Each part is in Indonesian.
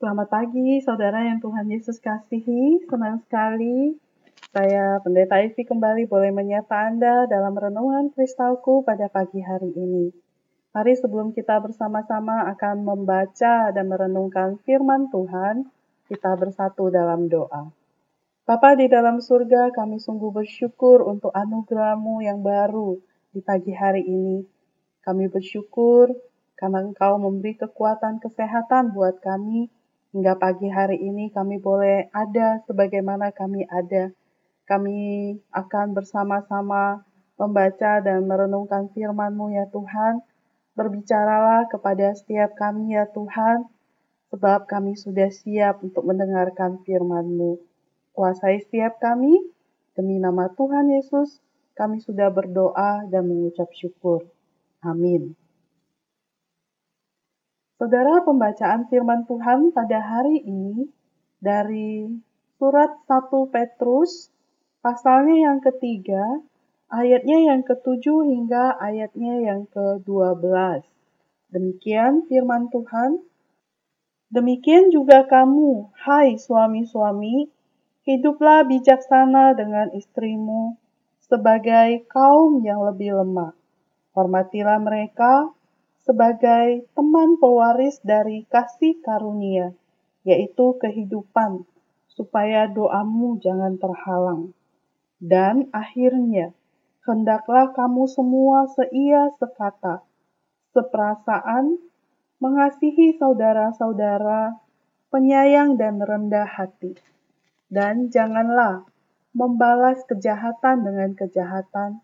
Selamat pagi, saudara yang Tuhan Yesus kasihi. Senang sekali saya Pendeta Ivy kembali boleh menyapa Anda dalam renungan kristalku pada pagi hari ini. Mari sebelum kita bersama-sama akan membaca dan merenungkan firman Tuhan, kita bersatu dalam doa. Bapa di dalam surga, kami sungguh bersyukur untuk anugerahmu yang baru di pagi hari ini. Kami bersyukur karena Engkau memberi kekuatan kesehatan buat kami Hingga pagi hari ini kami boleh ada sebagaimana kami ada. Kami akan bersama-sama membaca dan merenungkan firman-Mu ya Tuhan. Berbicaralah kepada setiap kami ya Tuhan, sebab kami sudah siap untuk mendengarkan firman-Mu. Kuasai setiap kami, demi nama Tuhan Yesus, kami sudah berdoa dan mengucap syukur. Amin. Saudara, pembacaan firman Tuhan pada hari ini dari surat 1 Petrus, pasalnya yang ketiga, ayatnya yang ketujuh hingga ayatnya yang ke-12. Demikian firman Tuhan. Demikian juga kamu, hai suami-suami, hiduplah bijaksana dengan istrimu sebagai kaum yang lebih lemah. Hormatilah mereka sebagai teman pewaris dari kasih karunia, yaitu kehidupan, supaya doamu jangan terhalang. Dan akhirnya, hendaklah kamu semua seia sekata, seperasaan, mengasihi saudara-saudara, penyayang dan rendah hati. Dan janganlah membalas kejahatan dengan kejahatan,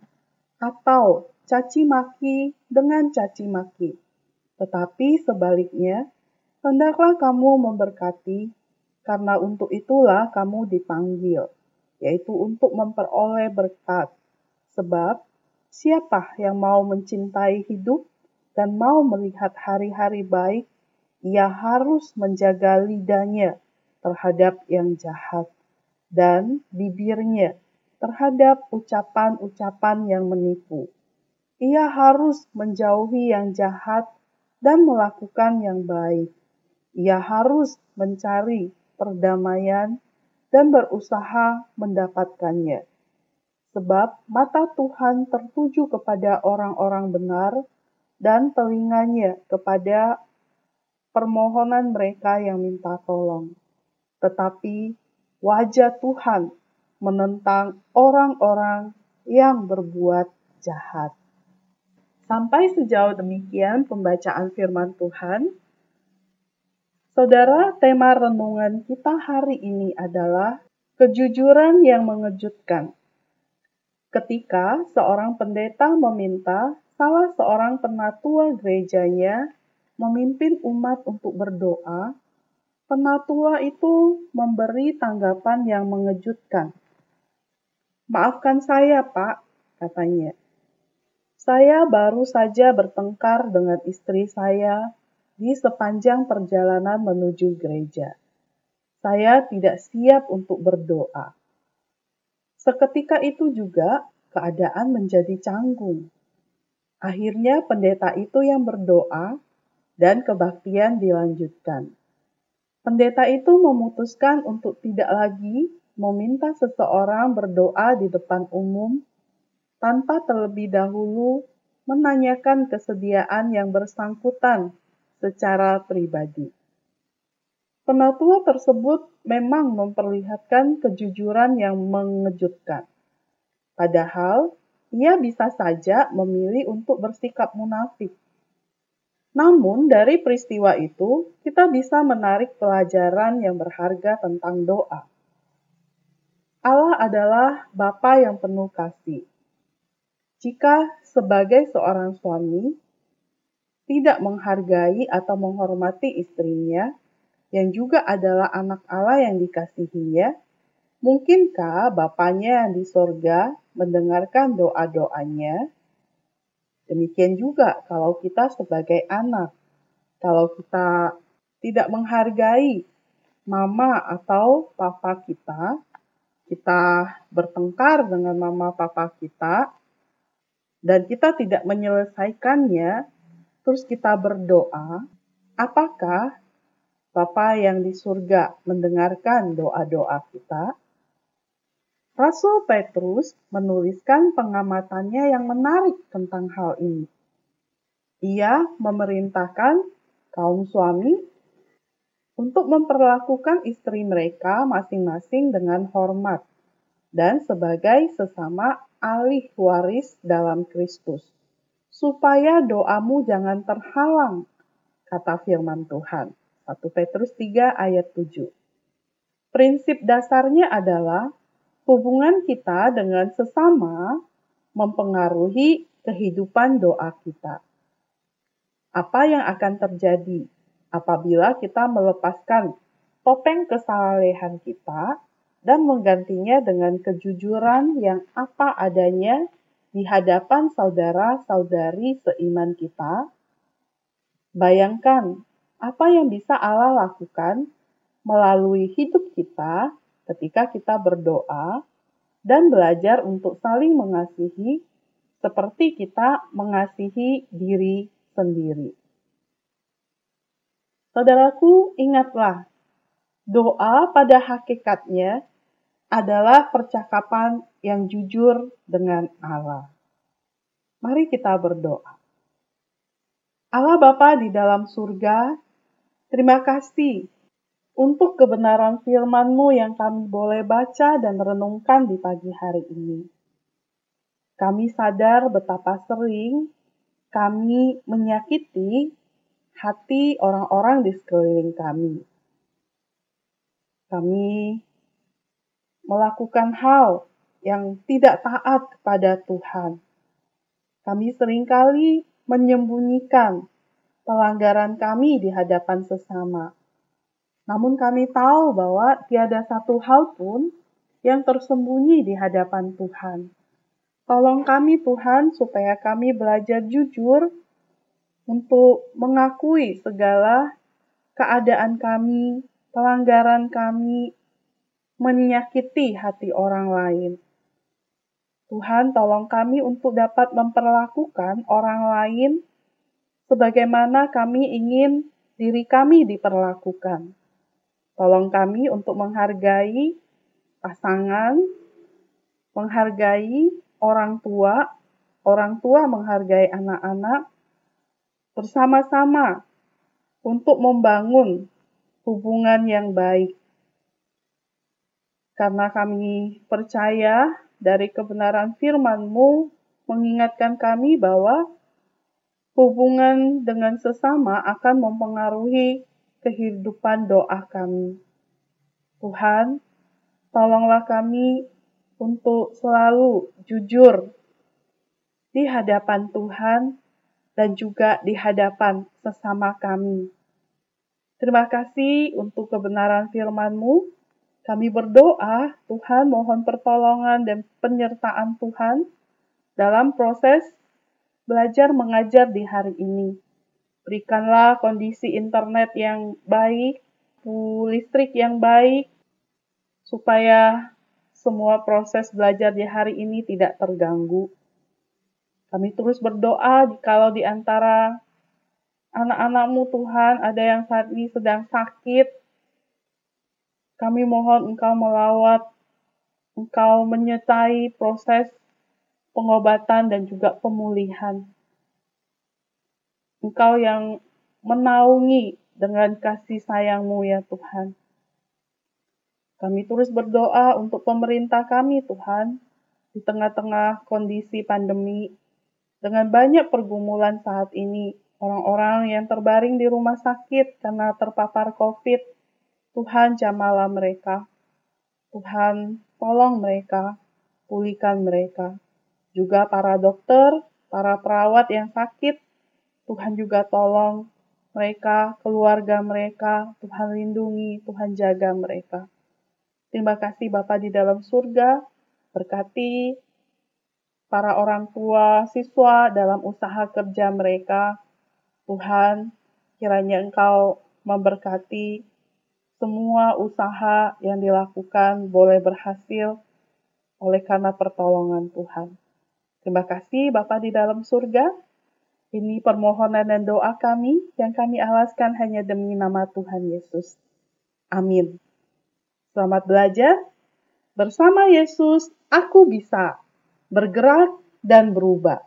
atau caci maki dengan caci maki. Tetapi sebaliknya, hendaklah kamu memberkati, karena untuk itulah kamu dipanggil, yaitu untuk memperoleh berkat. Sebab siapa yang mau mencintai hidup dan mau melihat hari-hari baik, ia harus menjaga lidahnya terhadap yang jahat dan bibirnya terhadap ucapan-ucapan yang menipu ia harus menjauhi yang jahat dan melakukan yang baik. Ia harus mencari perdamaian dan berusaha mendapatkannya. Sebab mata Tuhan tertuju kepada orang-orang benar dan telinganya kepada permohonan mereka yang minta tolong. Tetapi wajah Tuhan menentang orang-orang yang berbuat jahat. Sampai sejauh demikian pembacaan firman Tuhan. Saudara, tema renungan kita hari ini adalah kejujuran yang mengejutkan. Ketika seorang pendeta meminta salah seorang penatua gerejanya memimpin umat untuk berdoa, penatua itu memberi tanggapan yang mengejutkan. Maafkan saya, Pak, katanya. Saya baru saja bertengkar dengan istri saya di sepanjang perjalanan menuju gereja. Saya tidak siap untuk berdoa. Seketika itu juga keadaan menjadi canggung. Akhirnya pendeta itu yang berdoa dan kebaktian dilanjutkan. Pendeta itu memutuskan untuk tidak lagi meminta seseorang berdoa di depan umum tanpa terlebih dahulu menanyakan kesediaan yang bersangkutan secara pribadi. Penatua tersebut memang memperlihatkan kejujuran yang mengejutkan. Padahal, ia bisa saja memilih untuk bersikap munafik. Namun, dari peristiwa itu, kita bisa menarik pelajaran yang berharga tentang doa. Allah adalah Bapa yang penuh kasih jika sebagai seorang suami tidak menghargai atau menghormati istrinya, yang juga adalah anak Allah yang dikasihinya, mungkinkah Bapaknya yang di sorga mendengarkan doa-doanya? Demikian juga kalau kita sebagai anak, kalau kita tidak menghargai mama atau papa kita, kita bertengkar dengan mama papa kita, dan kita tidak menyelesaikannya, terus kita berdoa, apakah Bapa yang di surga mendengarkan doa-doa kita, Rasul Petrus menuliskan pengamatannya yang menarik tentang hal ini. Ia memerintahkan kaum suami untuk memperlakukan istri mereka masing-masing dengan hormat dan sebagai sesama alih waris dalam Kristus, supaya doamu jangan terhalang, kata firman Tuhan. 1 Petrus 3 ayat 7. Prinsip dasarnya adalah hubungan kita dengan sesama mempengaruhi kehidupan doa kita. Apa yang akan terjadi apabila kita melepaskan topeng kesalehan kita dan menggantinya dengan kejujuran yang apa adanya di hadapan saudara-saudari seiman kita? Bayangkan apa yang bisa Allah lakukan melalui hidup kita ketika kita berdoa dan belajar untuk saling mengasihi seperti kita mengasihi diri sendiri. Saudaraku, ingatlah, doa pada hakikatnya adalah percakapan yang jujur dengan Allah. Mari kita berdoa. Allah Bapa di dalam surga, Terima kasih untuk kebenaran firman-Mu yang kami boleh baca dan renungkan di pagi hari ini. Kami sadar betapa sering kami menyakiti hati orang-orang di sekeliling kami. Kami melakukan hal yang tidak taat kepada Tuhan. Kami sering kali menyembunyikan pelanggaran kami di hadapan sesama. Namun kami tahu bahwa tiada satu hal pun yang tersembunyi di hadapan Tuhan. Tolong kami Tuhan supaya kami belajar jujur untuk mengakui segala keadaan kami, pelanggaran kami, menyakiti hati orang lain. Tuhan, tolong kami untuk dapat memperlakukan orang lain sebagaimana kami ingin diri kami diperlakukan. Tolong kami untuk menghargai pasangan, menghargai orang tua, orang tua menghargai anak-anak, bersama-sama untuk membangun hubungan yang baik. Karena kami percaya dari kebenaran firman-Mu mengingatkan kami bahwa hubungan dengan sesama akan mempengaruhi kehidupan doa kami. Tuhan, tolonglah kami untuk selalu jujur di hadapan Tuhan dan juga di hadapan sesama kami. Terima kasih untuk kebenaran firman-Mu. Kami berdoa, Tuhan mohon pertolongan dan penyertaan Tuhan dalam proses belajar mengajar di hari ini. Berikanlah kondisi internet yang baik, listrik yang baik, supaya semua proses belajar di hari ini tidak terganggu. Kami terus berdoa kalau di antara anak-anakmu Tuhan ada yang saat ini sedang sakit. Kami mohon Engkau melawat, Engkau menyertai proses pengobatan dan juga pemulihan. Engkau yang menaungi dengan kasih sayangmu ya Tuhan. Kami terus berdoa untuk pemerintah kami Tuhan, di tengah-tengah kondisi pandemi, dengan banyak pergumulan saat ini, orang-orang yang terbaring di rumah sakit karena terpapar COVID, Tuhan jamalah mereka. Tuhan tolong mereka, pulihkan mereka juga para dokter, para perawat yang sakit, Tuhan juga tolong mereka, keluarga mereka, Tuhan lindungi, Tuhan jaga mereka. Terima kasih Bapa di dalam surga, berkati para orang tua, siswa dalam usaha kerja mereka. Tuhan, kiranya Engkau memberkati semua usaha yang dilakukan boleh berhasil oleh karena pertolongan Tuhan. Terima kasih Bapa di dalam surga. Ini permohonan dan doa kami yang kami alaskan hanya demi nama Tuhan Yesus. Amin. Selamat belajar. Bersama Yesus, aku bisa bergerak dan berubah.